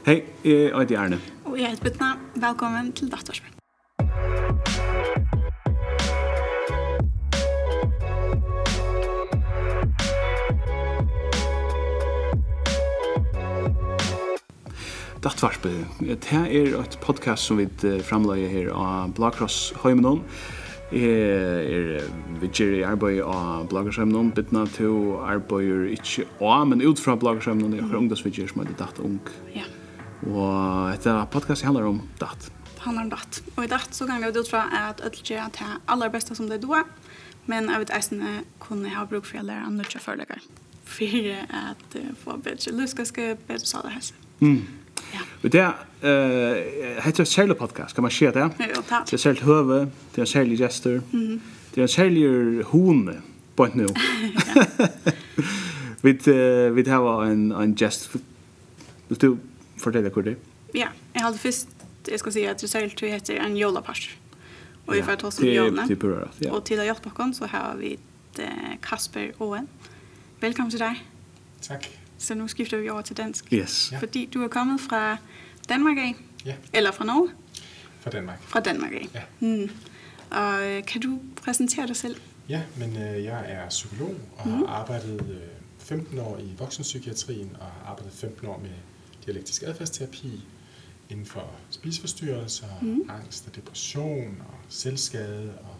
Hei, jeg heter Arne. Og jeg heter Butna. Velkommen til Datarspenn. Dattvarpet, det her er et podcast som vi framleier her av Blakross Høymenon. Jeg er vidtjer i arbeid av bloggerskjermen, bytna til arbeider ikke av, men ut fra bloggerskjermen, jeg har ungdomsvidtjer som heter Datt Ung. Ja. Og etter podcast handler om datt. Handler om datt. Og i datt så kan vi ut fra at ødel gjør at det aller beste som det er doa, men jeg vet eisene kunne ha bruk for å lære andre til foreleggere. For at uh, få bedre løskaske, bedre salerhelse. Mm. Ja. Men det uh, heter et særlig podcast, kan man se det? Jo, takk. Det er særlig høve, det er særlig gester, mm. det er en særlig hone, på en nå. Vi har en, en gest. Vil du fortelle hvor det er? Ja, jeg hadde først, jeg skal si at Russell heter en jolapasj. Og vi får ta oss om jolene. Det er pura ja. Og til å hjelpe oss, så har vi Kasper Owen. Velkommen til deg. Takk. Så nu skifter vi over til dansk. Yes. Ja. Fordi du er kommet fra Danmark af. Ja. Eller fra Norge? Fra Danmark. Fra Danmark af. Ja. Mm. Og øh, kan du præsentere dig selv? Ja, men øh, jeg er psykolog og mm. har arbejdet øh, 15 år i voksenpsykiatrien og har arbejdet 15 år med dialektisk adfærdsterapi inden for spiseforstyrrelser, mm. angst og depression og selvskade og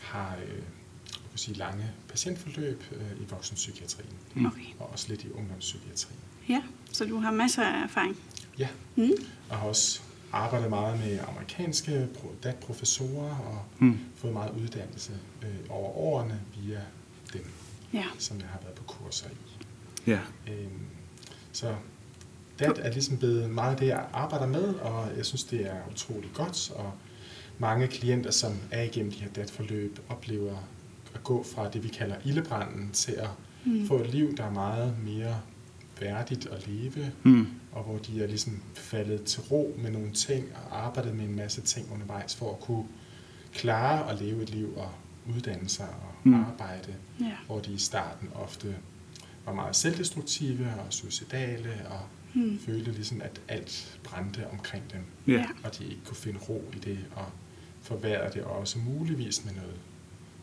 har øh, kan sige, lange patientforløb øh, i voksenpsykiatrien okay. og også lidt i ungdomspsykiatrien. Ja, så du har masser af erfaring? Ja, mm. og har også arbejdet meget med amerikanske datprofessorer og mm. fået meget uddannelse øh, over årene via dem, ja. som jeg har været på kurser i. Ja. Øhm, så dat er ligesom blevet meget af det, jeg arbejder med, og jeg synes, det er utrolig godt, og mange klienter, som er igennem de her DAT-forløb, oplever at gå fra det, vi kalder ildebranden, til at mm. få et liv, der er meget mere værdigt at leve, mm. og hvor de er ligesom faldet til ro med nogle ting, og arbejdet med en masse ting undervejs, for at kunne klare at leve et liv, og uddanne sig og mm. arbejde, ja. hvor de i starten ofte var meget selvdestruktive og suicidale og mm. følte ligesom, at alt brændte omkring dem, ja. og de ikke kunne finde ro i det, og forværrede det også muligvis med noget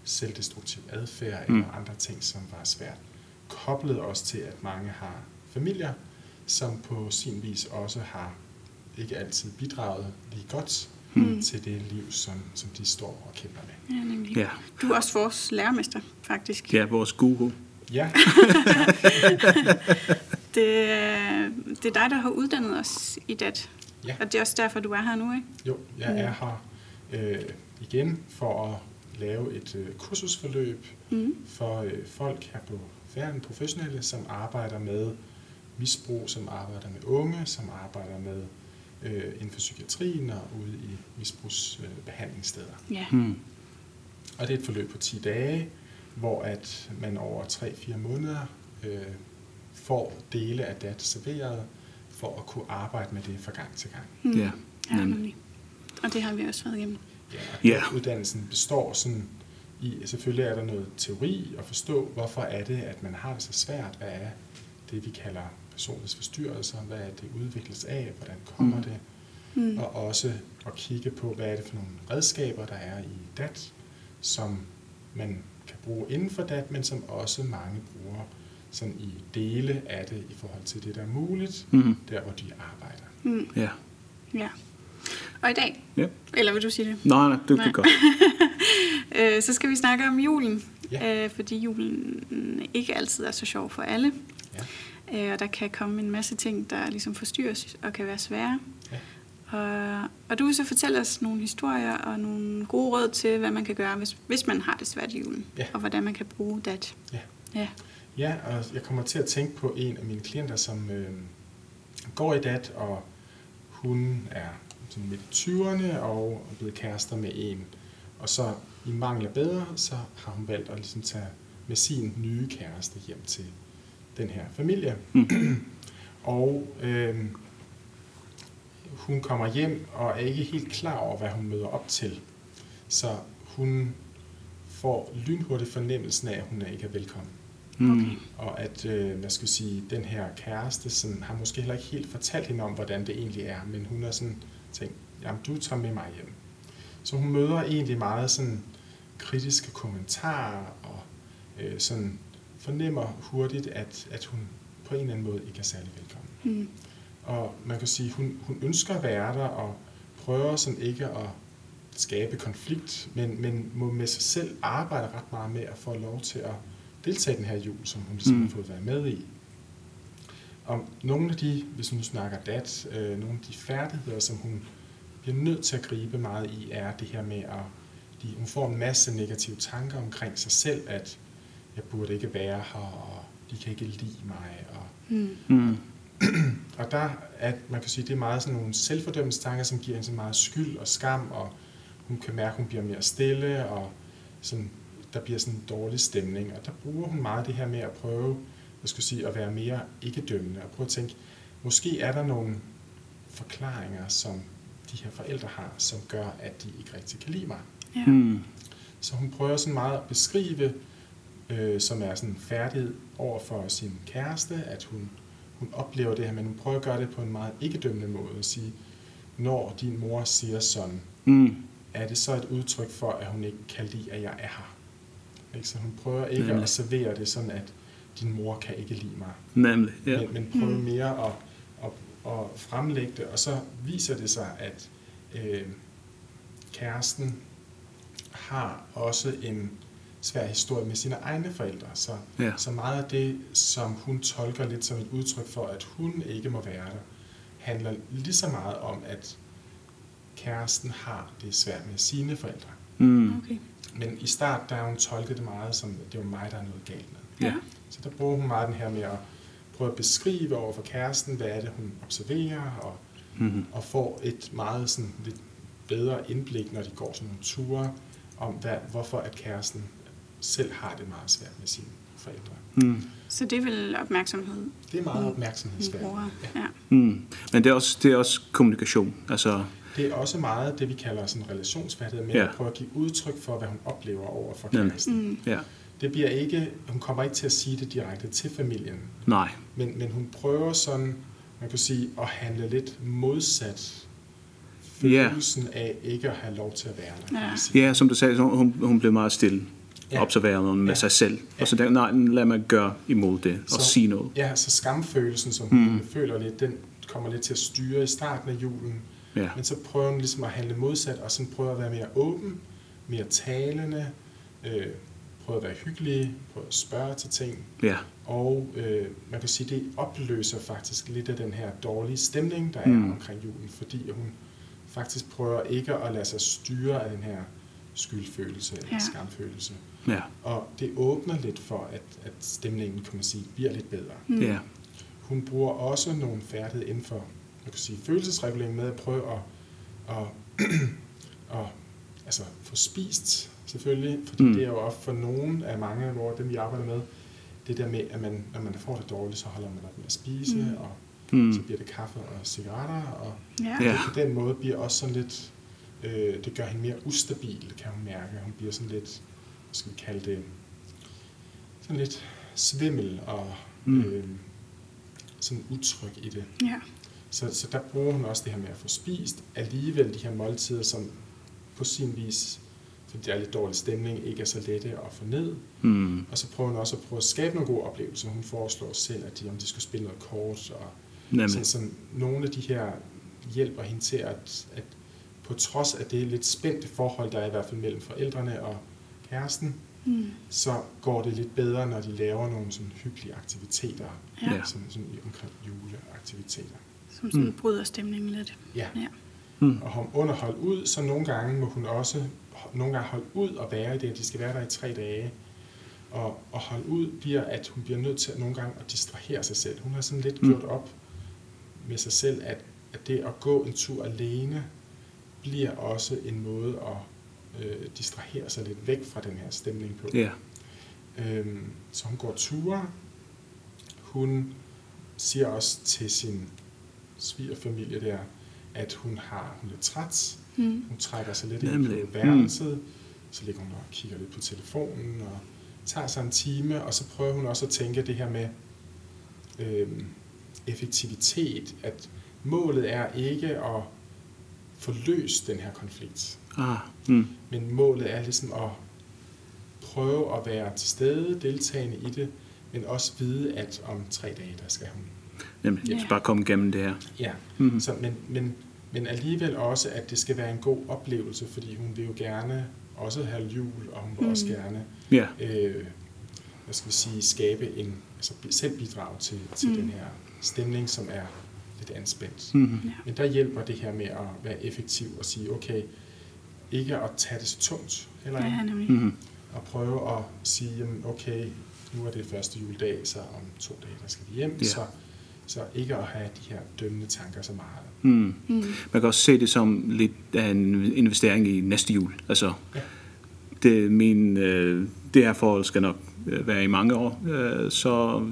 selvdestruktiv adfærd mm. eller andre ting, som var svært. Koblet også til, at mange har familier, som på sin vis også har ikke altid bidraget lige godt mm. til det liv, som, som de står og kæmper med. Ja, nemlig. Ja. Du er også vores lærermester, faktisk. Ja, vores guru. Ja. det, det er dig, der har uddannet os i det. Ja. Og det er også derfor, du er her nu, ikke? Jo, jeg er her øh, igen for at lave et øh, kursusforløb mm. for øh, folk her på færden, professionelle, som arbejder med misbrug, som arbejder med unge, som arbejder med øh, inden for psykiatrien og ude i misbrugsbehandlingssteder. Øh, ja. Mm. Og det er et forløb på 10 dage, hvor at man over 3-4 måneder øh, får dele af det, serveret for at kunne arbejde med det fra gang til gang. Mm. Ja, ja nemlig. Og det har vi også været igennem. Ja, yeah. uddannelsen består sådan i, selvfølgelig er der noget teori at forstå, hvorfor er det, at man har det så svært, hvad er det, vi kalder personlighedsforstyrrelser, hvad er det udvikles af, hvordan kommer mm. det, mm. og også at kigge på, hvad er det for nogle redskaber, der er i DAT, som man kan bruge inden for DAT, men som også mange bruger sådan i dele af det i forhold til det, der er muligt, mm. der hvor de arbejder. Mm. Ja. Ja. Og i dag, ja. eller vil du sige det? Nej, nej, du nej. kan godt. så skal vi snakke om julen, ja. fordi julen ikke altid er så sjov for alle. Ja. Og der kan komme en masse ting, der ligesom forstyrres og kan være svære. Ja. Og, og du vil så fortælle os nogle historier og nogle gode råd til, hvad man kan gøre, hvis, hvis man har det svært i julen. Ja. Og hvordan man kan bruge det. Ja. Ja. Ja, og jeg kommer til at tænke på en af mine klienter, som øh, går i dat, og hun er sådan midt i 20'erne og er blevet kærester med en. Og så i mangel af bedre, så har hun valgt at ligesom tage med sin nye kæreste hjem til den her familie. Mm. og øh, hun kommer hjem og er ikke helt klar over, hvad hun møder op til. Så hun får lynhurtigt fornemmelsen af, at hun ikke er velkommen. Mm. Og at, øh, hvad skal jeg sige, den her kæreste sådan, har måske heller ikke helt fortalt hende om, hvordan det egentlig er, men hun har sådan tænkt, jamen du tager med mig hjem. Så hun møder egentlig meget sådan kritiske kommentarer, og øh, sådan fornemmer hurtigt, at, at hun på en eller anden måde ikke er særlig velkommen. Mm. Og man kan sige, hun, hun ønsker at være der, og prøver sådan ikke at skabe konflikt, men, men må med sig selv arbejde ret meget med at få lov til at deltage i den her jul, som hun ligesom mm. har fået været med i. Og nogle af de, hvis hun nu snakker dat, øh, nogle af de færdigheder, som hun bliver nødt til at gribe meget i, er det her med at de, hun får en masse negative tanker omkring sig selv, at jeg burde ikke være her, og de kan ikke lide mig. Og, mm. og der at man kan sige, det er meget sådan nogle selvfordømmelsestanker, som giver hende så meget skyld og skam, og hun kan mærke, at hun bliver mere stille, og sådan der bliver sådan en dårlig stemning, og der bruger hun meget det her med at prøve, jeg skulle sige, at være mere ikke-dømmende, og prøve at tænke, måske er der nogle forklaringer, som de her forældre har, som gør, at de ikke rigtig kan lide mig. Ja. Mm. Så hun prøver sådan meget at beskrive, øh, som er sådan færdighed over for sin kæreste, at hun, hun oplever det her, men hun prøver at gøre det på en meget ikke-dømmende måde, at sige, når din mor siger sådan, mm. er det så et udtryk for, at hun ikke kan lide, at jeg er her? Ikke? Så hun prøver ikke Nemlig. at servere det sådan, at din mor kan ikke lide mig. Nemlig, ja. Men, men prøver mm. mere at, at, at fremlægge det, og så viser det sig, at øh, kæresten har også en svær historie med sine egne forældre. Så, ja. så meget af det, som hun tolker lidt som et udtryk for, at hun ikke må være der, handler lige så meget om, at kæresten har det svært med sine forældre. Mm. Okay. Men i start, der hun tolket det meget som, det var mig, der er noget galt med. Ja. Så der bruger hun meget den her med at prøve at beskrive over for kæresten, hvad er det, hun observerer, og, mm og får et meget sådan, lidt bedre indblik, når de går sådan nogle ture, om hvad, hvorfor at kæresten selv har det meget svært med sine forældre. Mm. Så det er vel opmærksomhed? Det er meget opmærksomhedsværdigt. Ja. ja. Mm. Men det er, også, det er også kommunikation. Altså, det er også meget det, vi kalder sådan relationsfattighed, med ja. at prøve at give udtryk for, hvad hun oplever over for kæresten. Mm. Ja. Det bliver ikke, hun kommer ikke til at sige det direkte til familien. Nej. Men, men hun prøver sådan, man kan sige, at handle lidt modsat følelsen yeah. af ikke at have lov til at være der. Ja, ja som du sagde, så hun, hun blev meget stille ja. observerende med ja. sig selv. Ja. Og så der, nej, lad mig gøre imod det og så, sige noget. Ja, så skamfølelsen, som mm. hun føler lidt, den kommer lidt til at styre i starten af julen. Ja. Men så prøver hun ligesom at handle modsat, og sådan prøver at være mere åben, mere talende, øh, prøver at være hyggelig, prøver at spørge til ting. Ja. Og øh, man kan sige, det opløser faktisk lidt af den her dårlige stemning, der er mm. omkring julen, fordi hun faktisk prøver ikke at lade sig styre af den her skyldfølelse eller ja. skamfølelse. Ja. Og det åbner lidt for, at, at stemningen, kan man sige, bliver lidt bedre. Mm. Ja. Hun bruger også nogle færdigheder inden for man kan sige, følelsesregulering med at prøve at, at, at altså, få spist, selvfølgelig, fordi mm. det er jo ofte for nogen af mange af dem, vi arbejder med, det der med, at man, når man får det dårligt, så holder man op med at spise, mm. og mm. så bliver det kaffe og cigaretter, og ja. Yeah. på den måde bliver også sådan lidt, øh, det gør hende mere ustabil, kan hun mærke. Hun bliver sådan lidt, hvad skal vi kalde det, sådan lidt svimmel og mm. øh, sådan utryg i det. Ja. Så, så der bruger hun også det her med at få spist alligevel de her måltider, som på sin vis, fordi det er lidt dårlig stemning, ikke er så lette at få ned. Mm. Og så prøver hun også at prøve at skabe nogle gode oplevelser. Hun foreslår selv, at de, om de skulle spille noget kort. Og, Nemlig. sådan, så nogle af de her hjælper hende til, at, at på trods af det lidt spændte forhold, der er i hvert fald mellem forældrene og kæresten, mm. så går det lidt bedre, når de laver nogle sådan hyggelige aktiviteter, ja. sådan, sådan omkring juleaktiviteter som sådan mm. bryder stemningen lidt. Ja. ja. Mm. Og hun underholdt ud, så nogle gange må hun også nogle gange holde ud og være i det, at de skal være der i tre dage. Og, og holde ud bliver, at hun bliver nødt til at nogle gange at distrahere sig selv. Hun har sådan lidt mm. gjort op med sig selv, at, at det at gå en tur alene bliver også en måde at øh, distrahere sig lidt væk fra den her stemning på. Ja. Yeah. Øhm, så hun går ture. Hun siger også til sin svigerfamilie der, at hun har hun er træt. Mm. Hun trækker sig lidt Nemlig. ind på værelset. Mm. Så ligger hun og kigger lidt på telefonen og tager sig en time, og så prøver hun også at tænke det her med øh, effektivitet, at målet er ikke at få løst den her konflikt. Ah, mm. Men målet er ligesom at prøve at være til stede, deltagende i det, men også vide, at om tre dage, der skal hun Nemlig, ja. jeg skal bare komme igennem det her. Ja, mm -hmm. så, men, men, men alligevel også, at det skal være en god oplevelse, fordi hun vil jo gerne også have jul, og hun vil mm. også gerne yeah. øh, hvad skal vi sige, skabe en, altså selv bidrag til, til mm. den her stemning, som er lidt anspændt. Mm. Ja. Men der hjælper det her med at være effektiv og sige, okay, ikke at tage det så tungt, eller ja, nemlig. Mm. Og prøve at sige, jamen, okay, nu er det første juledag, så om to dage, der skal vi hjem, yeah. så Så ikke at have de her dømmende tanker så meget. Mm. Mm. Man kan også se det som lidt af en investering i næste jul. Altså, ja. det, min, øh, det her forhold skal nok være i mange år. Øh, så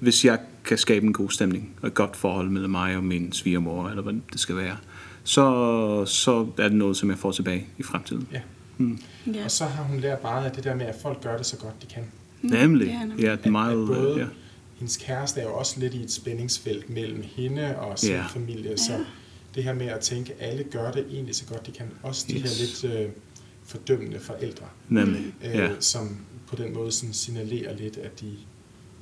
hvis jeg kan skabe en god stemning og et godt forhold mellem mig og min svigermor, eller hvad det skal være, så, så er det noget, som jeg får tilbage i fremtiden. Ja. Mm. Ja. Og så har hun lært meget af det der med, at folk gør det så godt, de kan. Mm. Nemlig. Ja, nemlig. ja det er meget... At, at både, ja hendes kæreste er jo også lidt i et spændingsfelt mellem hende og sin yeah. familie, så det her med at tænke, at alle gør det egentlig så godt de kan, også de yes. her lidt øh, fordømmende forældre, Nemlig. Øh, yeah. som på den måde sådan signalerer lidt, at de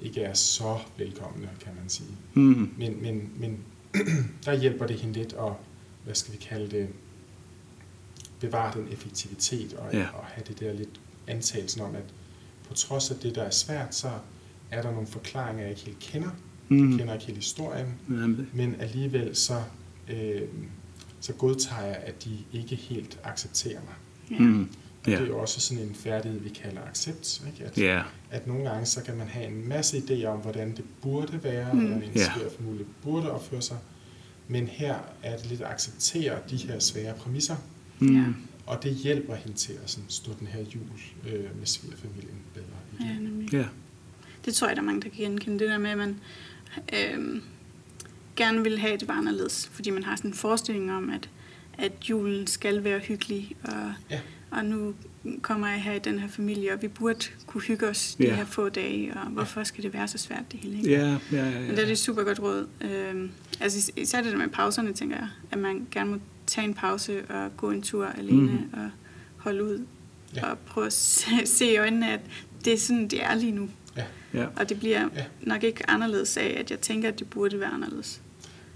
ikke er så velkomne, kan man sige. Mm. Men, men, men der hjælper det hende lidt at, hvad skal vi kalde det, bevare den effektivitet og, yeah. og have det der lidt antagelsen om, at på trods af det, der er svært, så er der nogle forklaringer, jeg ikke helt kender. Mm. Jeg kender ikke helt historien. Nemlig. Men alligevel så, øh, så godtager jeg, at de ikke helt accepterer mig. Mm. Og yeah. det er jo også sådan en færdighed, vi kalder accept. Ikke? At, yeah. at nogle gange så kan man have en masse idéer om, hvordan det burde være, mm. eller en yeah. svær muligt burde opføre sig. Men her er det lidt at acceptere de her svære præmisser. Mm. Yeah. Og det hjælper hende til at sådan, stå den her jul øh, med svigerfamilien bedre igen. Ja, yeah det tror jeg, der er mange, der kan genkende det der med, at man øh, gerne vil have det bare anderledes, fordi man har sådan en forestilling om, at, at julen skal være hyggelig, og, ja. og nu kommer jeg her i den her familie, og vi burde kunne hygge os de ja. her få dage, og hvorfor skal det være så svært det hele? Ikke? Ja, ja, ja, ja. Men det er det super godt råd. Øh, altså især det der med pauserne, tænker jeg, at man gerne må tage en pause og gå en tur alene mm. og holde ud ja. og prøve at se i øjnene, at det er sådan, det er lige nu. Ja. ja. Og det bliver ja. nok ikke anderledes af, at jeg tænker, at det burde være anderledes.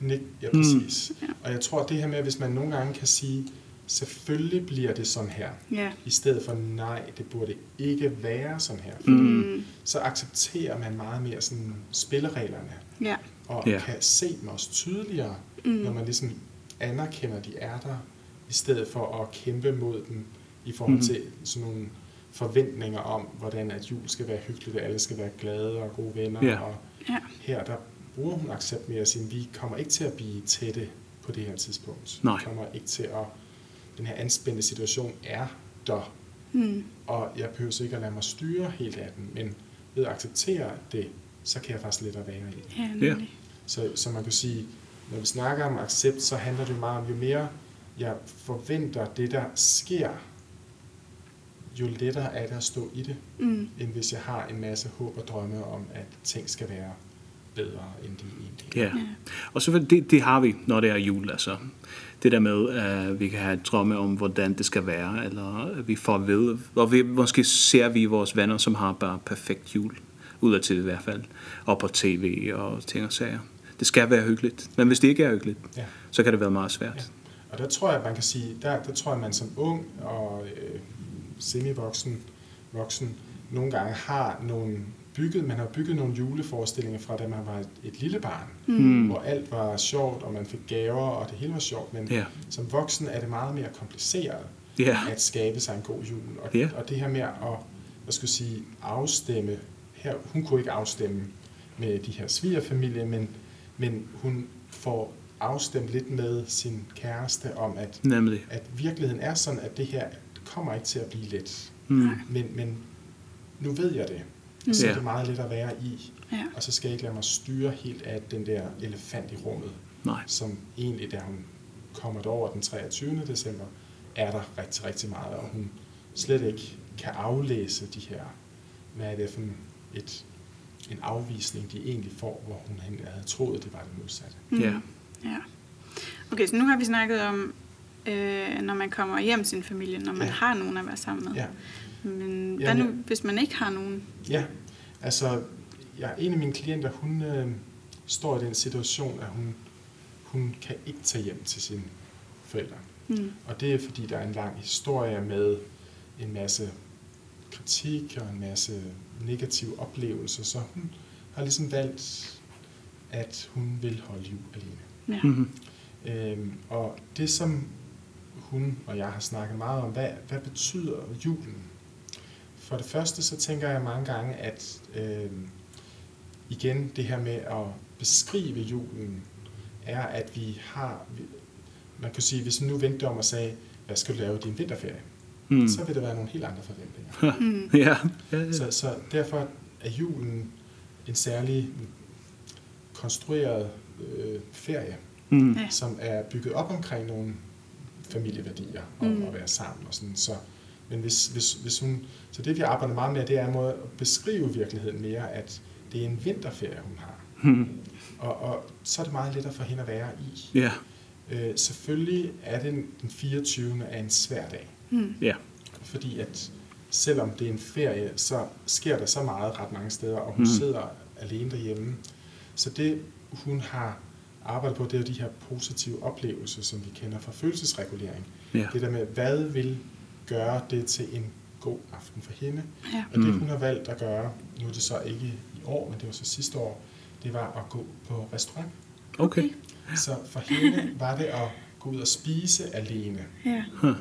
Nej, ja, præcis. Mm. Ja. Og jeg tror, det her med, at hvis man nogle gange kan sige, selvfølgelig bliver det sådan her, ja. i stedet for, nej, det burde ikke være sådan her, mm. så accepterer man meget mere sådan spillereglerne. Ja. Og ja. kan se dem også tydeligere, mm. når man ligesom anerkender, at de er der, i stedet for at kæmpe mod dem i forhold mm. til sådan nogle forventninger om, hvordan at jul skal være hyggeligt, og alle skal være glade og gode venner. Ja. Og ja. her der bruger hun accept med at sige, vi kommer ikke til at blive tætte på det her tidspunkt. Nej. Vi kommer ikke til at... Den her anspændte situation er der. Mm. Og jeg behøver så ikke at lade mig styre helt af den, men ved at acceptere det, så kan jeg faktisk lidt at være i. Ja. Så, så man kan sige, når vi snakker om accept, så handler det meget om, jo mere jeg forventer det, der sker, jo lettere er det at stå i det, mm. end hvis jeg har en masse håb og drømme om, at ting skal være bedre, end de egentlig er. Ja, og så det, det har vi, når det er jul, altså. Det der med, at vi kan have drømme om, hvordan det skal være, eller vi får ved, og vi, måske ser vi vores venner, som har bare perfekt jul, udad i hvert fald, og på tv og ting og sager. Det skal være hyggeligt, men hvis det ikke er hyggeligt, ja. så kan det være meget svært. Ja. Og der tror jeg, man kan sige, der, der tror jeg, man som ung og øh, semivoksen, voksen, nogle gange har nogle bygget, man har bygget nogle juleforestillinger fra, da man var et, et lille barn, mm. hvor alt var sjovt, og man fik gaver, og det hele var sjovt, men yeah. som voksen er det meget mere kompliceret yeah. at skabe sig en god jul. Og, yeah. og det her med at hvad skal jeg sige, afstemme, her, hun kunne ikke afstemme med de her svigerfamilie, men, men hun får afstemt lidt med sin kæreste om, at, Nemlig. at virkeligheden er sådan, at det her kommer ikke til at blive let. Mm. Men, men nu ved jeg det. Mm. Så er det meget let at være i. Ja. Og så skal jeg ikke lade mig styre helt af den der elefant i rummet. Nej. Som egentlig, da hun kommer over den 23. december, er der rigtig, rigtig meget. Og hun slet ikke kan aflæse de her, hvad er det for et, en afvisning, de egentlig får, hvor hun havde troet, det var det modsatte. Mm. Ja. Yeah. Ja. Okay, så nu har vi snakket om øh, når man kommer hjem til sin familie, når man ja. har nogen at være sammen med. Ja. Men hvad nu, ja. hvis man ikke har nogen? Ja, altså ja, en af mine klienter, hun øh, står i den situation, at hun, hun kan ikke tage hjem til sine forældre. Mm. Og det er fordi, der er en lang historie med en masse kritik og en masse negative oplevelser, så hun har ligesom valgt, at hun vil holde jul alene. Ja. Mm -hmm. Ehm og det som hun og jeg har snakket meget om, hvad, hvad betyder julen? For det første så tænker jeg mange gange, at øh, igen det her med at beskrive julen, er at vi har, man kan sige, hvis nu vendte om og sagde, hvad skal du lave i din vinterferie? Mm. Så vil det være nogle helt andre forventninger. mm. ja. ja, ja. Så, så derfor er julen en særlig konstrueret øh, ferie, mm. som er bygget op omkring nogle familieværdier og, mm. at være sammen og sådan. Så, men hvis, hvis, hvis hun, så det vi arbejder meget med, det er med at beskrive virkeligheden mere, at det er en vinterferie, hun har. Mm. Og, og så er det meget lettere for hende at være i. Ja. Yeah. Selvfølgelig er den, den 24. er en svær dag. Mm. Ja. Yeah. Fordi at selvom det er en ferie, så sker der så meget ret mange steder, og hun mm. sidder alene derhjemme. Så det hun har arbejde på, det er de her positive oplevelser, som vi kender fra følelsesregulering. Ja. Det der med, hvad vil gøre det til en god aften for hende? Ja. Og det, hun har valgt at gøre, nu er det så ikke i år, men det var så sidste år, det var at gå på restaurant. Okay. Så for hende var det at gå ud og spise alene. Ja. Huh.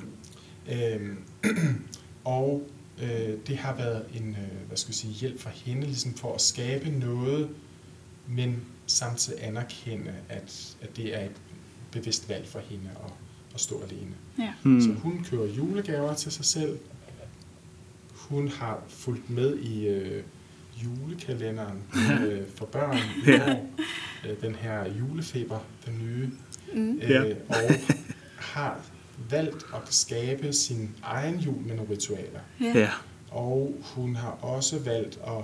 Øhm, og øh, det har været en øh, hvad skal jeg sige, hjælp for hende ligesom for at skabe noget, men samtidig anerkende, at, at det er et bevidst valg for hende at, at stå alene. Ja. Mm. Så hun kører julegaver til sig selv. Hun har fulgt med i øh, julekalenderen øh, for børn i ja. år. Øh, den her julefeber, den nye. Mm. Øh, ja. Og har valgt at skabe sin egen jul med nogle ritualer. Ja. ja. Og hun har også valgt at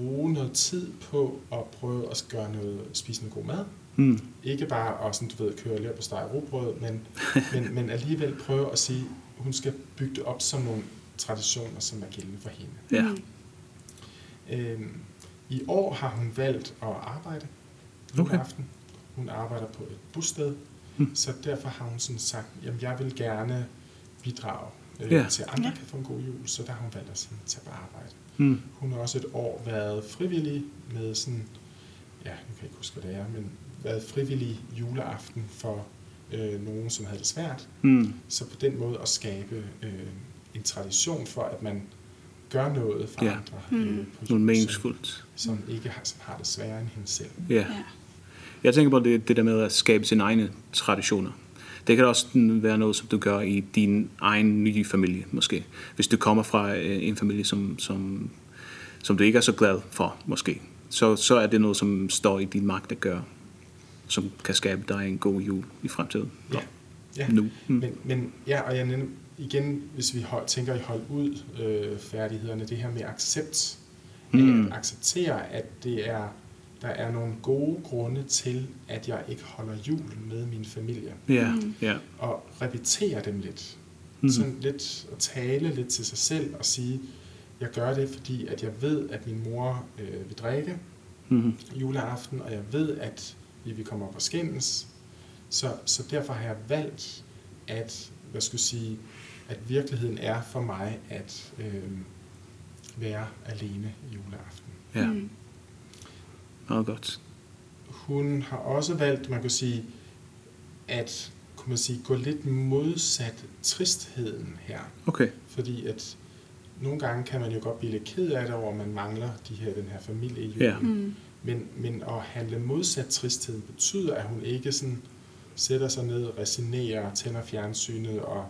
bruge noget tid på at prøve at gøre noget, spise noget god mad. Mm. Ikke bare at sådan, du ved, køre lidt på steg rugbrød, men, men, men alligevel prøve at sige, hun skal bygge det op som nogle traditioner, som er gældende for hende. Ja. Øhm, I år har hun valgt at arbejde okay. aften. Hun arbejder på et bosted, mm. så derfor har hun sådan sagt, jamen jeg vil gerne bidrage øh, til andre ja. kan få en god jul, så der har hun valgt at sådan, tage på arbejde. Mm. Hun har også et år været frivillig med sådan, ja, nu kan jeg ikke huske, hvad det er, men været frivillig juleaften for øh, nogen, som havde det svært. Mm. Så på den måde at skabe øh, en tradition for, at man gør noget for ja. andre. Mm. Øh, på noget meningsfuldt. Som, som ikke har, som har det sværere end hende selv. Ja. ja. Jeg tænker på det, det der med at skabe sine egne traditioner. Det kan også være noget, som du gør i din egen nye familie, måske. Hvis du kommer fra en familie, som, som, som du ikke er så glad for, måske. Så, så er det noget, som står i din magt at gøre, som kan skabe dig en god jul i fremtiden. Ja. ja. Nu. Mm. Men, men ja, og jeg nævner, igen, hvis vi hold, tænker i hold ud øh, færdighederne, det her med accept, mm. at acceptere, at det er der er nogle gode grunde til, at jeg ikke holder jul med min familie. Ja, ja. Og repetere dem lidt. Mm. Sådan lidt at tale lidt til sig selv og sige, jeg gør det, fordi at jeg ved, at min mor øh, vil drikke mm. juleaften, og jeg ved, at vi vil komme op og skændes. Så, så derfor har jeg valgt, at, hvad skulle sige, at virkeligheden er for mig at øh, være alene juleaften. Ja. Mm meget godt. Hun har også valgt, man kan sige, at kan man sige, gå lidt modsat tristheden her. Okay. Fordi at nogle gange kan man jo godt blive lidt ked af det over, at man mangler de her, den her familie i julen. Ja. Mm. Men, men at handle modsat tristheden betyder, at hun ikke sådan sætter sig ned, resignerer, tænder fjernsynet og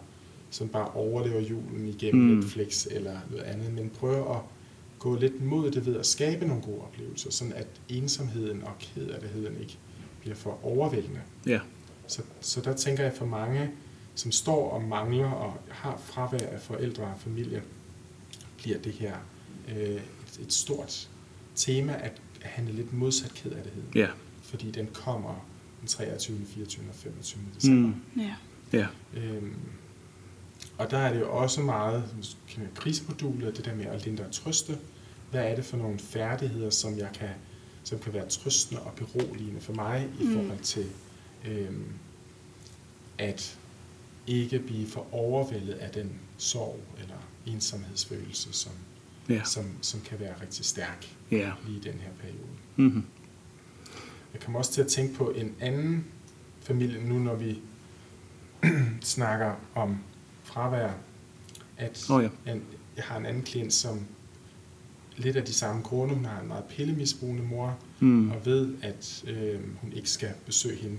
sådan bare overlever julen igennem mm. Netflix eller noget andet, men prøver at gå lidt mod det ved at skabe nogle gode oplevelser, sådan at ensomheden og kederligheden ikke bliver for overvældende. Ja. Så, så der tænker jeg for mange, som står og mangler og har fravær af forældre og familie, bliver det her øh, et, et stort tema at handle lidt modsat kederlighed. Ja. Fordi den kommer den 23., 24. og 25. december. Mm. Ja. Ja. Øhm, Og der er det jo også meget kan det der med at lindre og trøste. Hvad er det for nogle færdigheder, som jeg kan som kan være trøstende og beroligende for mig i forhold til ehm at ikke blive for overvældet af den sorg eller ensomhedsfølelse som ja. som som kan være rigtig stærk ja. lige i den her periode. Mhm. Mm jeg kommer også til at tænke på en anden familie nu når vi snakker om fravær, at oh, ja. en, jeg har en anden klient, som lidt af de samme grunde. Hun har en meget pillemisbrugende mor, mm. og ved, at øh, hun ikke skal besøge hende.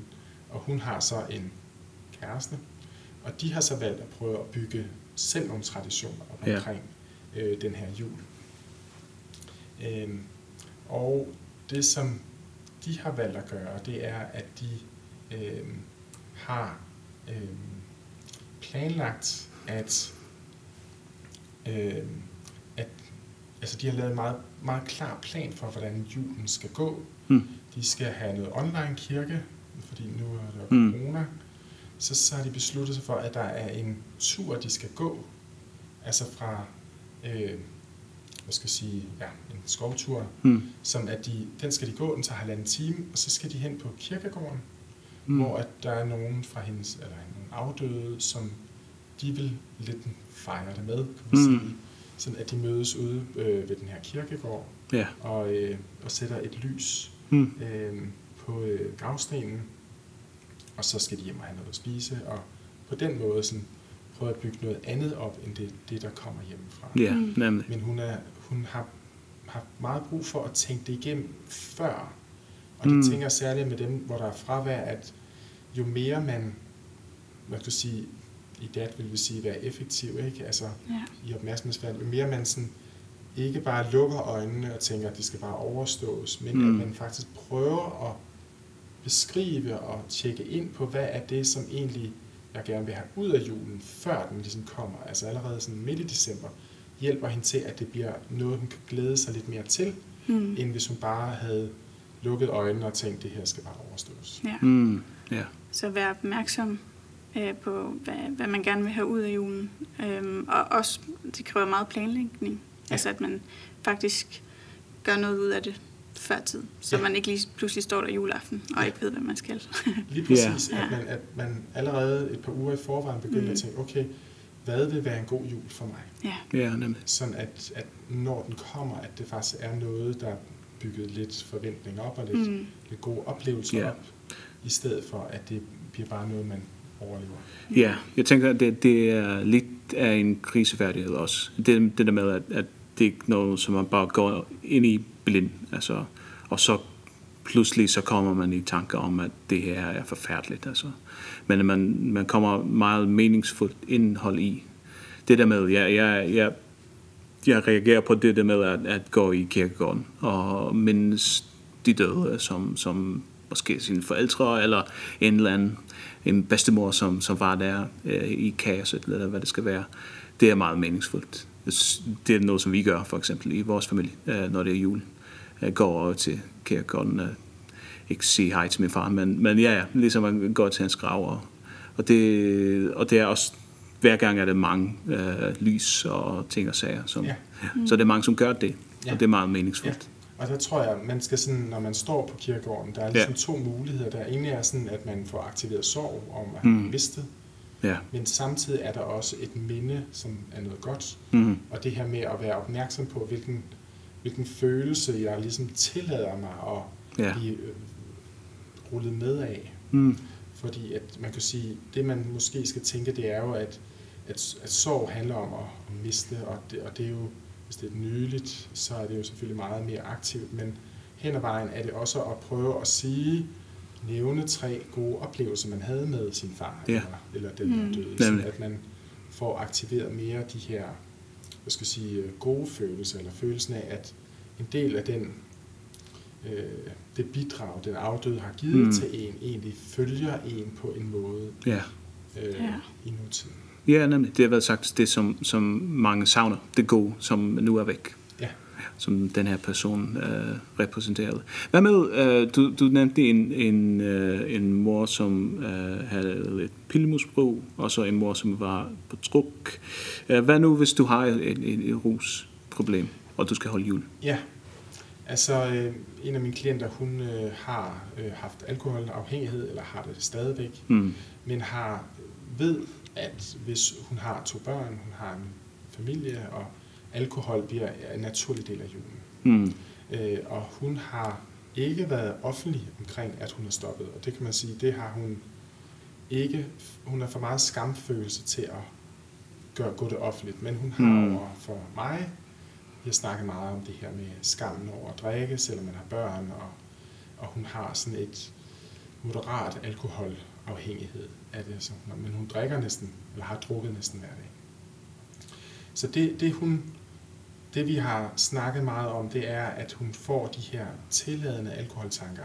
Og hun har så en kæreste, og de har så valgt at prøve at bygge selv nogle traditioner op ja. omkring øh, den her jul. Øh, og det, som de har valgt at gøre, det er, at de øh, har... Øh, planlagt, at, øh, at altså de har lavet en meget, meget klar plan for, hvordan julen skal gå. Mm. De skal have noget online kirke, fordi nu er der mm. corona. Så, så har de besluttet sig for, at der er en tur, de skal gå. Altså fra, øh, hvad skal jeg sige, ja, en skovtur, mm. som at de, den skal de gå, den tager halvanden time, og så skal de hen på kirkegården, mm. hvor at der er nogen fra hendes, eller en afdøde, som de vil lidt fejre det med, kan man mm. sige. Sådan at de mødes ude øh, ved den her kirkegård, ja. og, øh, og sætter et lys mm. øh, på øh, gravstenen, og så skal de hjem og have noget at spise, og på den måde sådan, prøve at bygge noget andet op, end det, det der kommer hjemmefra. Ja, mm. nemlig. Men hun, er, hun har, har meget brug for at tænke det igennem før, og det mm. tænker særligt med dem, hvor der er fravær, at jo mere man, man kan sige, i dat vil vi sige, være effektiv, ikke? Altså, ja. i opmærksomhedsfald, jo mere man sådan, ikke bare lukker øjnene og tænker, at det skal bare overstås, men mm. at man faktisk prøver at beskrive og tjekke ind på, hvad er det, som egentlig jeg gerne vil have ud af julen, før den ligesom kommer, altså allerede sådan midt i december, hjælper hende til, at det bliver noget, hun kan glæde sig lidt mere til, mm. end hvis hun bare havde lukket øjnene og tænkt, det her skal bare overstås. Ja. Mm. ja. Så vær opmærksom øh, på, hvad, hvad man gerne vil have ud af julen. Øhm, og også, det kræver meget planlægning. Ja. Altså, at man faktisk gør noget ud af det før tid, så ja. man ikke lige pludselig står der juleaften og ja. ikke ved, hvad man skal. lige præcis, ja. at, man, at man allerede et par uger i forvejen begynder mm. at tænke, okay, hvad vil være en god jul for mig? Ja, ja nemlig. Sådan at, at når den kommer, at det faktisk er noget, der bygget lidt forventning op og lidt, mm. lidt gode oplevelser yeah. op, i stedet for at det bliver bare noget, man overlever. Ja, jeg tænker, at det, det er lidt af en krisefærdighed også. Det, det der med, at, at det er ikke noget, som man bare går ind i blind. Altså, og så pludselig så kommer man i tanker om, at det her er forfærdeligt. Altså. Men man, man kommer meget meningsfuldt indhold i. Det der med, jeg, jeg, jeg jeg reagerer på det der med at, at gå i kirkegården og mindes de døde, som, som måske sine forældre eller en eller anden en bedstemor, som, som var der øh, i kaoset, eller hvad det skal være. Det er meget meningsfuldt. Det er noget, som vi gør, for eksempel i vores familie, øh, når det er jul. Jeg går over til kirkegården og øh, ikke sige hej til min far, men, men ja, ja, ligesom at går til hans grav. Og, og, det, og det er også hver gang er det mange øh, lys og ting og sager. Som, ja. Ja. Så det er mange, som gør det, ja. og det er meget meningsfuldt. Ja. Og der tror jeg, man skal sådan, når man står på kirkegården, der er ligesom ja. to muligheder. Der ene er sådan, at man får aktiveret sorg om at mm. mistet. Ja. Men samtidig er der også et minde, som er noget godt. Mm. Og det her med at være opmærksom på, hvilken, hvilken følelse jeg ligesom tillader mig at ja. blive øh, rullet med af. Mm. Fordi at man kan sige, det man måske skal tænke, det er jo, at at, at sorg handler om at miste, og det, og det er jo, hvis det er nyligt, så er det jo selvfølgelig meget mere aktivt, men hen ad vejen er det også at prøve at sige, nævne tre gode oplevelser, man havde med sin far, ja. eller, eller den, der mm. døde, sådan, at man får aktiveret mere de her, hvad skal jeg sige, gode følelser, eller følelsen af, at en del af den øh, det bidrag, den afdøde har givet mm. til en, egentlig følger en på en måde ja. øh, ja. i nutiden. Ja, nemlig. Det har været sagt det, som, som mange savner. Det gode, som nu er væk. Ja. Som den her person øh, repræsenterede. Hvad med, øh, du, du nævnte en, en, øh, en mor, som øh, havde et pillemusbrug, og så en mor, som var på truk. Hvad nu, hvis du har et, et, et rusproblem, og du skal holde jul? Ja, Altså øh, en af mine klienter, hun øh, har øh, haft alkoholafhængighed eller har det stadigvæk. Mm. Men har ved at hvis hun har to børn, hun har en familie, og alkohol bliver en naturlig del af julen. Mm. Øh, og hun har ikke været offentlig omkring, at hun har stoppet. Og det kan man sige, det har hun ikke, hun har for meget skamfølelse til at gøre gå det offentligt. Men hun har mm. over for mig, vi har snakket meget om det her med skammen over at drikke, selvom man har børn, og, og hun har sådan et moderat alkoholafhængighed er det, som, men hun drikker næsten, eller har drukket næsten hver dag. Så det, det hun det vi har snakket meget om, det er, at hun får de her tilladende alkoholtanker,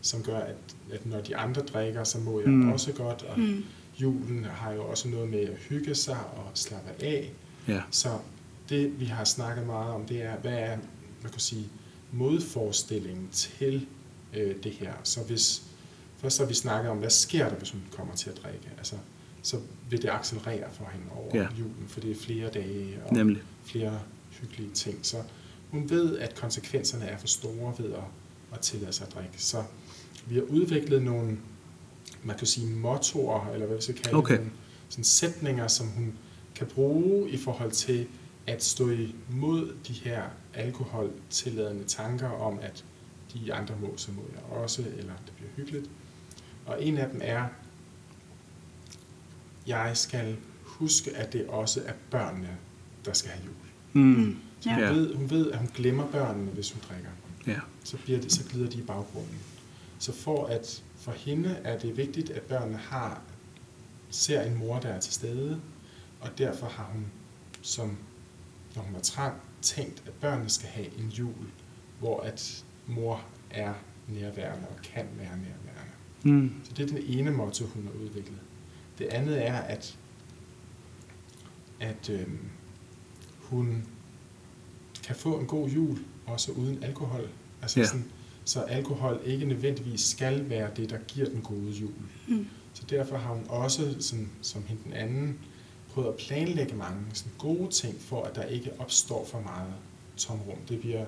som gør, at, at når de andre drikker, så må jeg mm. også godt, og mm. julen har jo også noget med at hygge sig og slappe af. Ja. Så det vi har snakket meget om, det er, hvad er, man kan sige, modforestillingen til øh, det her. Så hvis først har vi snakket om, hvad sker der, hvis hun kommer til at drikke? Altså, så vil det accelerere for hende over ja. julen, for det er flere dage og Nemlig. flere hyggelige ting. Så hun ved, at konsekvenserne er for store ved at, at tillade sig at drikke. Så vi har udviklet nogle, man kan sige, mottoer, eller hvad vi skal kalde okay. dem, sådan sætninger, som hun kan bruge i forhold til at stå imod de her alkoholtilladende tanker om, at de andre må, så må jeg også, eller det bliver hyggeligt. Og en af dem er, jeg skal huske, at det også er børnene, der skal have jul. Mm. Ja. Hun, ja. ved, hun ved, at hun glemmer børnene, hvis hun drikker. Ja. Så, bliver det, så glider de i baggrunden. Så for, at, for hende er det vigtigt, at børnene har, ser en mor, der er til stede, og derfor har hun, som når hun var trang, tænkt, at børnene skal have en jul, hvor at mor er nærværende og kan være nærværende. Mm. Så det er den ene motto, hun har udviklet. Det andet er, at, at øh, hun kan få en god jul, også uden alkohol. Altså yeah. sådan, så alkohol ikke nødvendigvis skal være det, der giver den gode jul. Mm. Så derfor har hun også, sådan, som hende den anden, prøvet at planlægge mange sådan gode ting, for at der ikke opstår for meget tomrum. Det bliver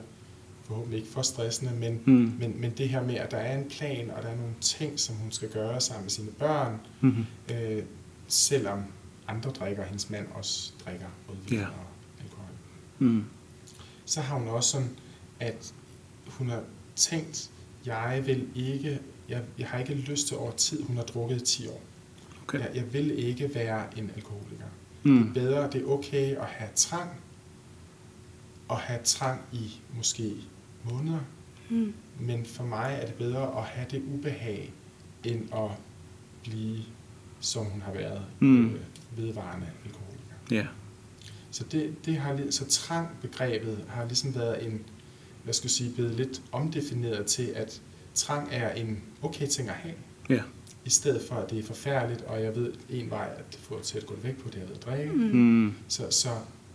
forhåbentlig ikke for stressende, men, mm. men, men det her med, at der er en plan, og der er nogle ting, som hun skal gøre sammen med sine børn, mm-hmm. øh, selvom andre drikker, hendes mand også drikker rødvin yeah. og alkohol. Mm. Så har hun også sådan, at hun har tænkt, jeg vil ikke, jeg, jeg har ikke lyst til over tid, hun har drukket i 10 år. Okay. Jeg, jeg vil ikke være en alkoholiker. Mm. Det er bedre, det er okay at have trang, og have trang i måske måneder. Mm. Men for mig er det bedre at have det ubehag, end at blive, som hun har været, mm. øh, vedvarende alkoholiker. Ja. Yeah. Så det, det har så trang begrebet har ligesom været en, hvad skal jeg sige, blevet lidt omdefineret til, at trang er en okay ting at have. Ja. Yeah. I stedet for, at det er forfærdeligt, og jeg ved en vej at få til at gå væk på, det er ved at drikke. Mm. Så, så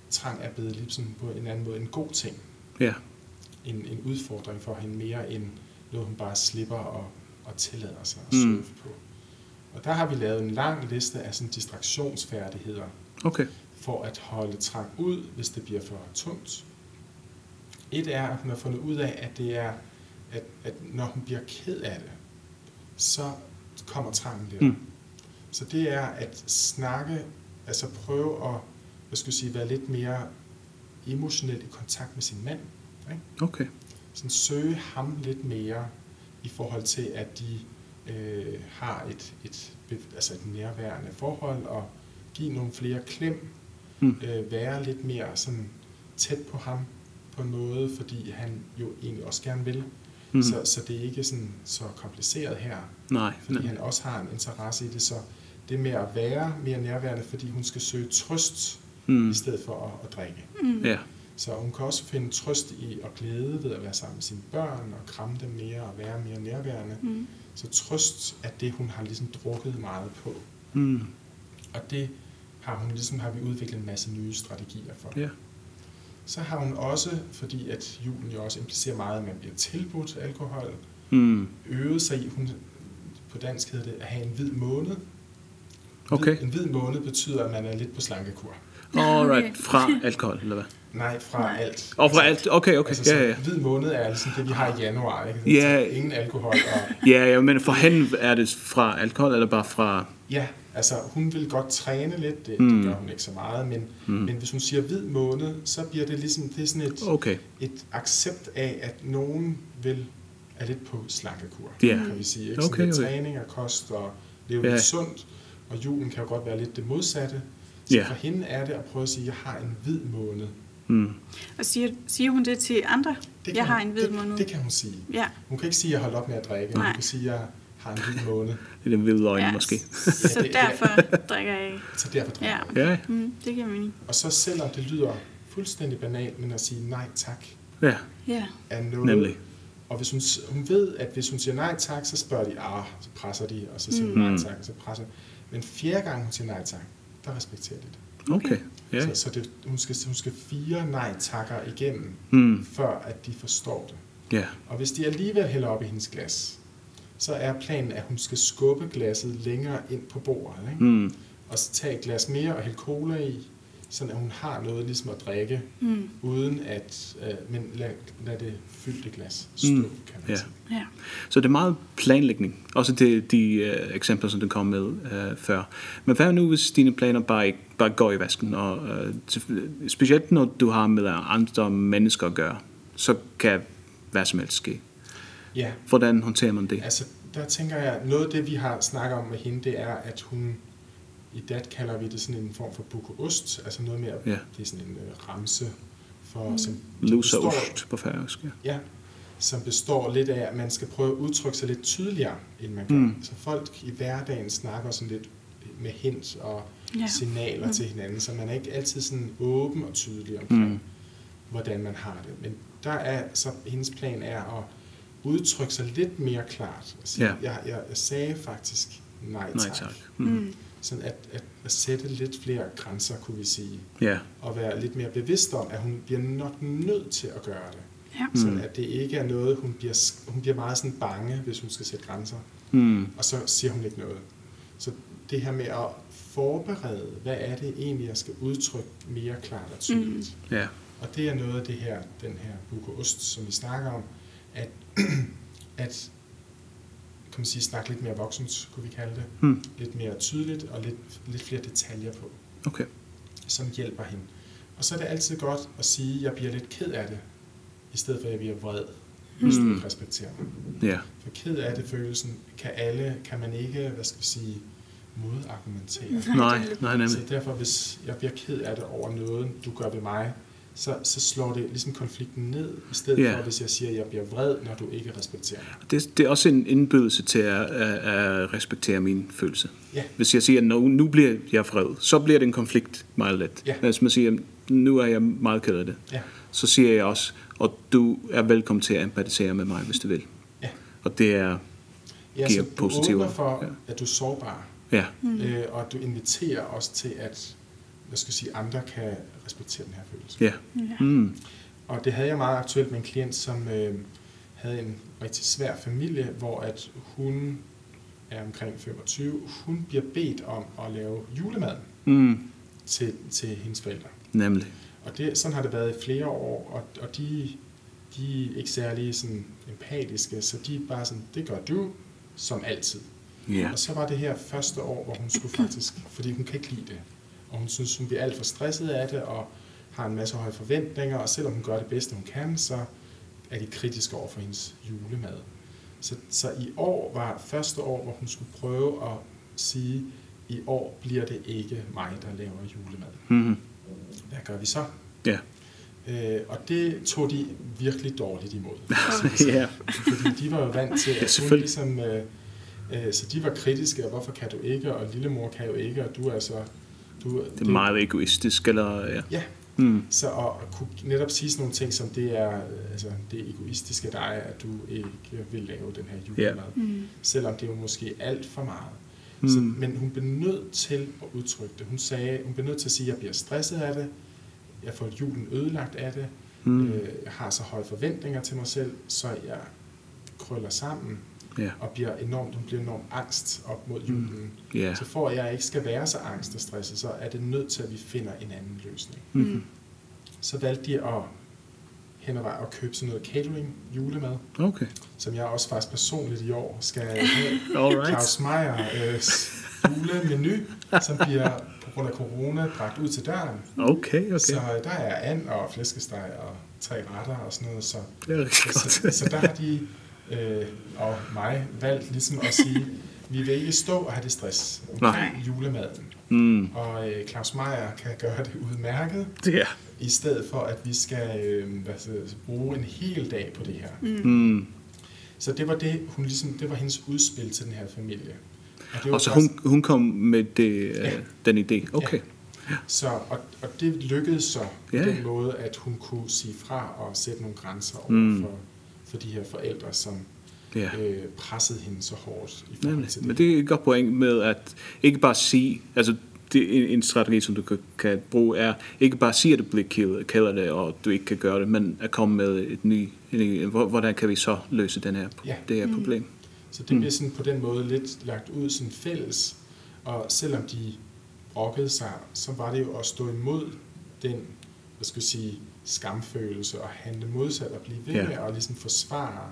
trang er blevet ligesom på en anden måde en god ting. Ja. Yeah en, en udfordring for hende mere end noget, hun bare slipper og, og tillader sig at surfe mm. på. Og der har vi lavet en lang liste af sådan distraktionsfærdigheder. Okay. For at holde trang ud, hvis det bliver for tungt. Et er, at hun har fundet ud af, at det er, at, at når hun bliver ked af det, så kommer trangen lidt. Mm. Så det er at snakke, altså prøve at, hvad skal jeg sige, være lidt mere emotionelt i kontakt med sin mand. Mm Ikke? Okay. Sådan søge ham lidt mere i forhold til, at de øh, har et, et, altså et nærværende forhold, og give nogle flere klem, mm. øh, være lidt mere sådan tæt på ham på en måde, fordi han jo egentlig også gerne vil. Mm. Så, så det er ikke sådan så kompliceret her, nej, fordi nej. han også har en interesse i det, så det med at være mere nærværende, fordi hun skal søge trøst, mm. i stedet for at, at drikke. Mm. Ja. Så hun kan også finde trøst i og glæde ved at være sammen med sine børn og kramme dem mere og være mere nærværende. Mm. Så trøst er det, hun har ligesom drukket meget på. Mm. Og det har hun ligesom har vi udviklet en masse nye strategier for. Ja. Så har hun også, fordi at julen jo også implicerer meget, at man bliver tilbudt alkohol, mm. øvet sig i, hun, på dansk hedder det, at have en hvid måned. Okay. En hvid måned betyder, at man er lidt på slankekur. Mm. All right. Fra alkohol, eller hvad? Nej, fra alt. Og fra alt, okay, okay. Altså, ja, ja. Hvid måned er altså det, vi har i januar, ikke? Ja. Yeah. Ingen alkohol. Og... ja, ja, men for hende er det fra alkohol, eller bare fra... Ja, altså hun vil godt træne lidt, det, mm. det gør hun ikke så meget, men, mm. men hvis hun siger hvid måned, så bliver det ligesom, det er sådan et, okay. et accept af, at nogen vil er lidt på slankekur, yeah. kan vi sige. Ikke? Sådan okay, lidt okay. træning og kost og leve ja. lidt sundt, og julen kan jo godt være lidt det modsatte, Så yeah. for hende er det at prøve at sige, at jeg har en hvid måned. Mm. Og siger, siger hun det til andre? Det jeg har en hvid måned. Det, kan hun sige. Ja. Hun kan ikke sige, at jeg holder op med at drikke. Nej. Hun kan sige, at jeg har en hvid måned. det er en hvide løgn, ja. måske. ja, det, så derfor drikker jeg ikke. Så derfor drikker jeg ja. ja. Mm, det giver mening. Og så selvom det lyder fuldstændig banalt, men at sige nej tak. Ja. Ja. Er noget, Nemlig. Og hvis hun, hun ved, at hvis hun siger nej tak, så spørger de, ah, så presser de, og så siger mm. hun nej tak, og så presser Men fjerde gang hun siger nej tak, der respekterer de det. Okay. Yeah. Så, så det, hun, skal, hun skal fire nej takker igennem, mm. før at de forstår det. Yeah. Og hvis de alligevel hælder op i hendes glas, så er planen, at hun skal skubbe glasset længere ind på bordet. Ikke? Mm. Og så tage et glas mere og hælde cola i, sådan at hun har noget ligesom at drikke, mm. uden at, øh, men lad, lad det fyldte glas stå, mm. kan man ja. sige. Ja. Så det er meget planlægning, også det, de øh, eksempler, som du kom med øh, før. Men hvad nu, hvis dine planer bare, ikke, bare går i vasken? Og, øh, specielt når du har med andre mennesker at gøre, så kan hvad som helst ske. Ja. Hvordan håndterer man det? Altså, der tænker jeg, noget af det, vi har snakket om med hende, det er, at hun i dat kalder vi det sådan en form for bukost, altså noget mere, ja. det er sådan en øh, ramse for... Som Luseost på færøsk, ja. ja. som består lidt af, at man skal prøve at udtrykke sig lidt tydeligere, end man gør. Mm. Så folk i hverdagen snakker sådan lidt med hint og ja. signaler mm. til hinanden, så man er ikke altid sådan åben og tydelig omkring, mm. hvordan man har det. Men der er, så hendes plan er at udtrykke sig lidt mere klart. Altså, ja. jeg, jeg, jeg sagde faktisk nej tak. Nej tak. Mm. Mm sådan at, at, at sætte lidt flere grænser, kunne vi sige. Ja. Og være lidt mere bevidst om, at hun bliver nok nødt til at gøre det. Ja. Sådan at det ikke er noget, hun bliver, hun bliver meget sådan bange, hvis hun skal sætte grænser. Mm. Og så siger hun ikke noget. Så det her med at forberede, hvad er det egentlig, jeg skal udtrykke mere klart og tydeligt. Mm. Ja. Og det er noget af det her, den her Buko Ost, som vi snakker om, at, at kan man sige, snakke lidt mere voksent, kunne vi kalde det. Mm. Lidt mere tydeligt og lidt, lidt flere detaljer på. Okay. Som hjælper hende. Og så er det altid godt at sige, at jeg bliver lidt ked af det, i stedet for at jeg bliver vred, hvis mm. du respekterer mig. Yeah. For ked af det følelsen kan alle, kan man ikke, hvad skal vi sige, modargumentere. nej, nej, nemlig. Så derfor, hvis jeg bliver ked af det over noget, du gør ved mig, så, så slår det ligesom konflikten ned, i stedet yeah. for hvis jeg siger, at jeg bliver vred, når du ikke respekterer mig. Det, det er også en indbydelse til at, at, at respektere min følelse. Yeah. Hvis jeg siger, at nu, nu bliver jeg vred, så bliver det en konflikt meget let. Yeah. Hvis man siger, nu er jeg meget ked af det, yeah. så siger jeg også, og du er velkommen til at empatisere med mig, hvis du vil. Yeah. Og det er ja, giver positivt. Ja, så du åbner for, ja. at du er sårbar. Ja. Mm. Øh, og du inviterer også til, at hvad skal jeg sige, andre kan respektere den her følelse. Ja. Yeah. Mm. Og det havde jeg meget aktuelt med en klient, som øh, havde en rigtig svær familie, hvor at hun er omkring 25. Hun bliver bedt om at lave julemad mm. til, til hendes forældre. Nemlig. Og det, sådan har det været i flere år, og, og de, de er ikke særlig sådan empatiske, så de er bare sådan, det gør du, som altid. Ja. Yeah. Og så var det her første år, hvor hun skulle faktisk, fordi hun kan ikke lide det og hun synes, hun bliver alt for stresset af det, og har en masse høje forventninger, og selvom hun gør det bedste, hun kan, så er de kritiske over for hendes julemad. Så, så i år var første år, hvor hun skulle prøve at sige, i år bliver det ikke mig, der laver julemad. Mm -hmm. Hvad gør vi så? Ja. Øh, og det tog de virkelig dårligt imod. ja. yeah. Fordi de var jo vant til, at hun ligesom... Øh, så de var kritiske, og hvorfor kan du ikke, og lillemor kan jo ikke, og du er så Du, det er meget egoistisk, eller... Ja. ja. Mm. Så at, at kunne netop sige sådan nogle ting, som det er, altså, det er egoistisk af dig, at du ikke vil lave den her julemad. Yeah. Mm. Selvom det er jo måske alt for meget. Mm. Så, men hun blev nødt til at udtrykke det. Hun, sagde, hun blev nødt til at sige, at jeg bliver stresset af det, jeg får julen ødelagt af det, mm. øh, jeg har så høje forventninger til mig selv, så jeg krøller sammen yeah. og bliver enormt, hun bliver enormt angst op mod julen. Mm. Yeah. Så for at jeg ikke skal være så angst og stresset, så er det nødt til, at vi finder en anden løsning. Mm. Så valgte de at hen og vej og købe sådan noget catering julemad. Okay. Som jeg også faktisk personligt i år skal have. Alright. Claus Meier øh, julemenu, som bliver på grund af corona bragt ud til døren. Okay, okay. Så der er and og flæskesteg og tre retter og sådan noget. Så, det er rigtig så, godt. så, så der har de øh, og mig valgt ligesom at sige, vi vil ikke stå og have det stress omkring Nej. julemaden. Mm. Og øh, Claus Meier kan gøre det udmærket. Det er. I stedet for, at vi skal øh, hvad skal, bruge en hel dag på det her. Mm. mm. Så det var det, hun ligesom, det var hendes udspil til den her familie. Og, det var og så faktisk... hun, hun kom med det, ja. den idé? Okay. Ja. Ja. Så, og, og det lykkedes så ja. på den måde, at hun kunne sige fra og sætte nogle grænser over mm. for for de her forældre, som ja. øh, pressede hende så hårdt. I Nemlig. Til det. Men det er et godt point med at ikke bare sige, altså det er en strategi som du kan, kan bruge er ikke bare sige at du bliver kildet, kalder det og du ikke kan gøre det, men at komme med et ny, en, hvordan kan vi så løse den her, ja. det her problem. Så det bliver sådan på den måde lidt lagt ud sådan fælles, og selvom de brokkede sig, så var det jo at stå imod den, hvad skal jeg sige, skamfølelse og handle modsat og blive ved ja. med at ligesom forsvare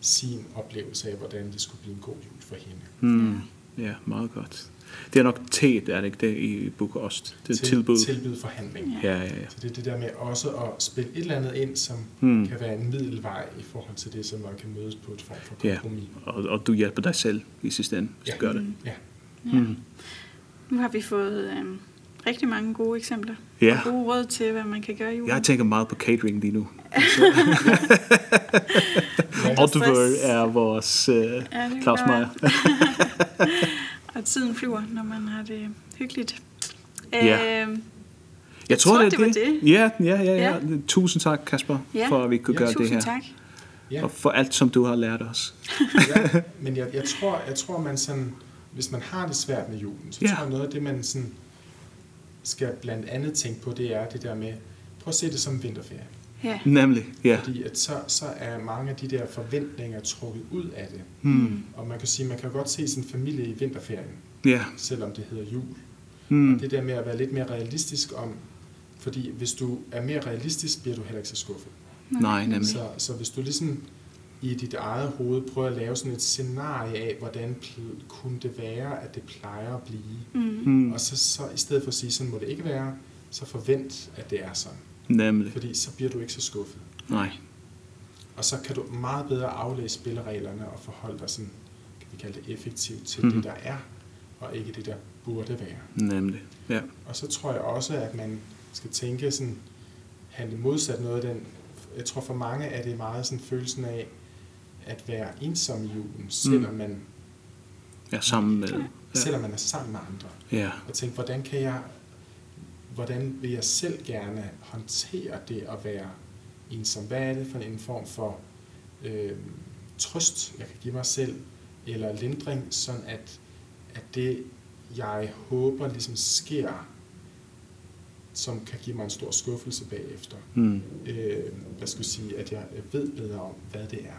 sin oplevelse af, hvordan det skulle blive en god jul for hende. Mm. Ja, meget godt. Det er nok teet, er det ikke det, i Bukarest? Det er Til, tilbud. Tilbud forhandling. Ja, ja, ja. Så det er det der med også at spille et eller andet ind, som hmm. kan være en middelvej i forhold til det, som man kan mødes på et form for kompromis. Ja, og, og du hjælper dig selv i sidste ende, hvis ja. du gør det. Ja. ja. Mm. Nu har vi fået... Øh rigtig mange gode eksempler. Ja. Og gode råd til, hvad man kan gøre i julen. Jeg tænker meget på catering lige nu. Oliver er vores uh, ja, Claus Meier. og tiden flyver, når man har det hyggeligt. Ja. Øh, jeg tror, tror det, det, det. det. Ja, ja, ja, ja. ja. Tusind tak, Kasper, ja. for at vi kunne ja. gøre Tusind det her. Tusind tak. Ja. Og for alt, som du har lært os. ja, men jeg, jeg, tror, jeg tror, man sådan, hvis man har det svært med julen, så ja. tror jeg noget af det, man sådan, skal blandt andet tænke på, det er det der med, prøv at se det som vinterferie. Ja. Nemlig, ja. Fordi at så, så er mange af de der forventninger trukket ud af det. Hmm. Og man kan sige, man kan godt se sin familie i vinterferien, ja. selvom det hedder jul. Hmm. Og det der med at være lidt mere realistisk om, fordi hvis du er mere realistisk, bliver du heller ikke så skuffet. Nej, nemlig. Så, så hvis du ligesom i dit eget hoved prøver at lave sådan et scenarie af, hvordan kunne det være, at det plejer at blive. Mm. Og så, så i stedet for at sige, sådan må det ikke være, så forvent, at det er sådan. Nemlig. Fordi så bliver du ikke så skuffet. Nej. Og så kan du meget bedre aflæse spillereglerne og forholde dig sådan, kan vi kalde det effektivt til mm. det, der er, og ikke det, der burde være. Nemlig, ja. Og så tror jeg også, at man skal tænke sådan, handle modsat noget af den, jeg tror for mange er det meget sådan følelsen af, at være ensom i julen, selvom mm. man er sammen med ja. selvom man er sammen med andre. Ja. Og tænke, hvordan kan jeg hvordan vil jeg selv gerne håndtere det at være ensom? Hvad er det for en form for øh, trøst, jeg kan give mig selv, eller lindring, sådan at, at det, jeg håber ligesom sker, som kan give mig en stor skuffelse bagefter. Mm. Øh, hvad skal jeg sige, at jeg ved bedre om, hvad det er.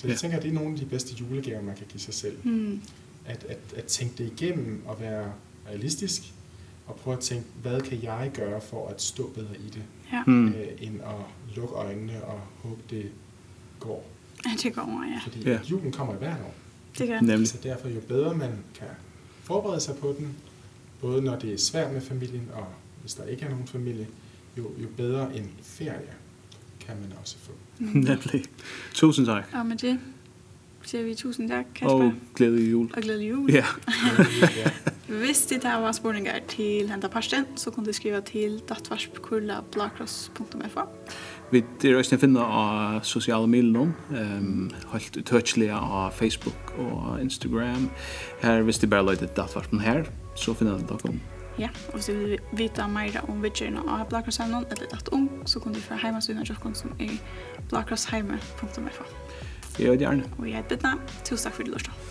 Så jeg ja. tænker, at det er nogle af de bedste julegaver, man kan give sig selv. Mm. At, at, at tænke det igennem og være realistisk, og prøve at tænke, hvad kan jeg gøre for at stå bedre i det, ja. mm. øh, end at lukke øjnene og håbe, det går. Ja, det går over, ja. Fordi ja. julen kommer i hvert år. Det gør Nemlig. Så derfor jo bedre man kan forberede sig på den, både når det er svært med familien, og hvis der ikke er nogen familie, jo, jo bedre en ferie kan man også få. Nemlig. Tusind tak. Og med det siger vi tusind tak, Kasper. Og glædelig jul. Og glædelig jul. Ja. Hvis det her var spørninger til Henta Parsten, så kan du skrive til datvarsp.blakross.fo. Vi er også finne av sosiale milen um, helt utøtselige av Facebook og Instagram. Her, hvis du bare løyder datvarspen her, så finner du dere om ja, og hvis du vil vite mer om vidgjørene av Blakrossheimen, eller datt ung, så kan du fra heimasiden av Jokkon som er blakrossheime.fo. Jeg er Arne. Og jeg heter Bitna. Tusen takk for det, Lorsan.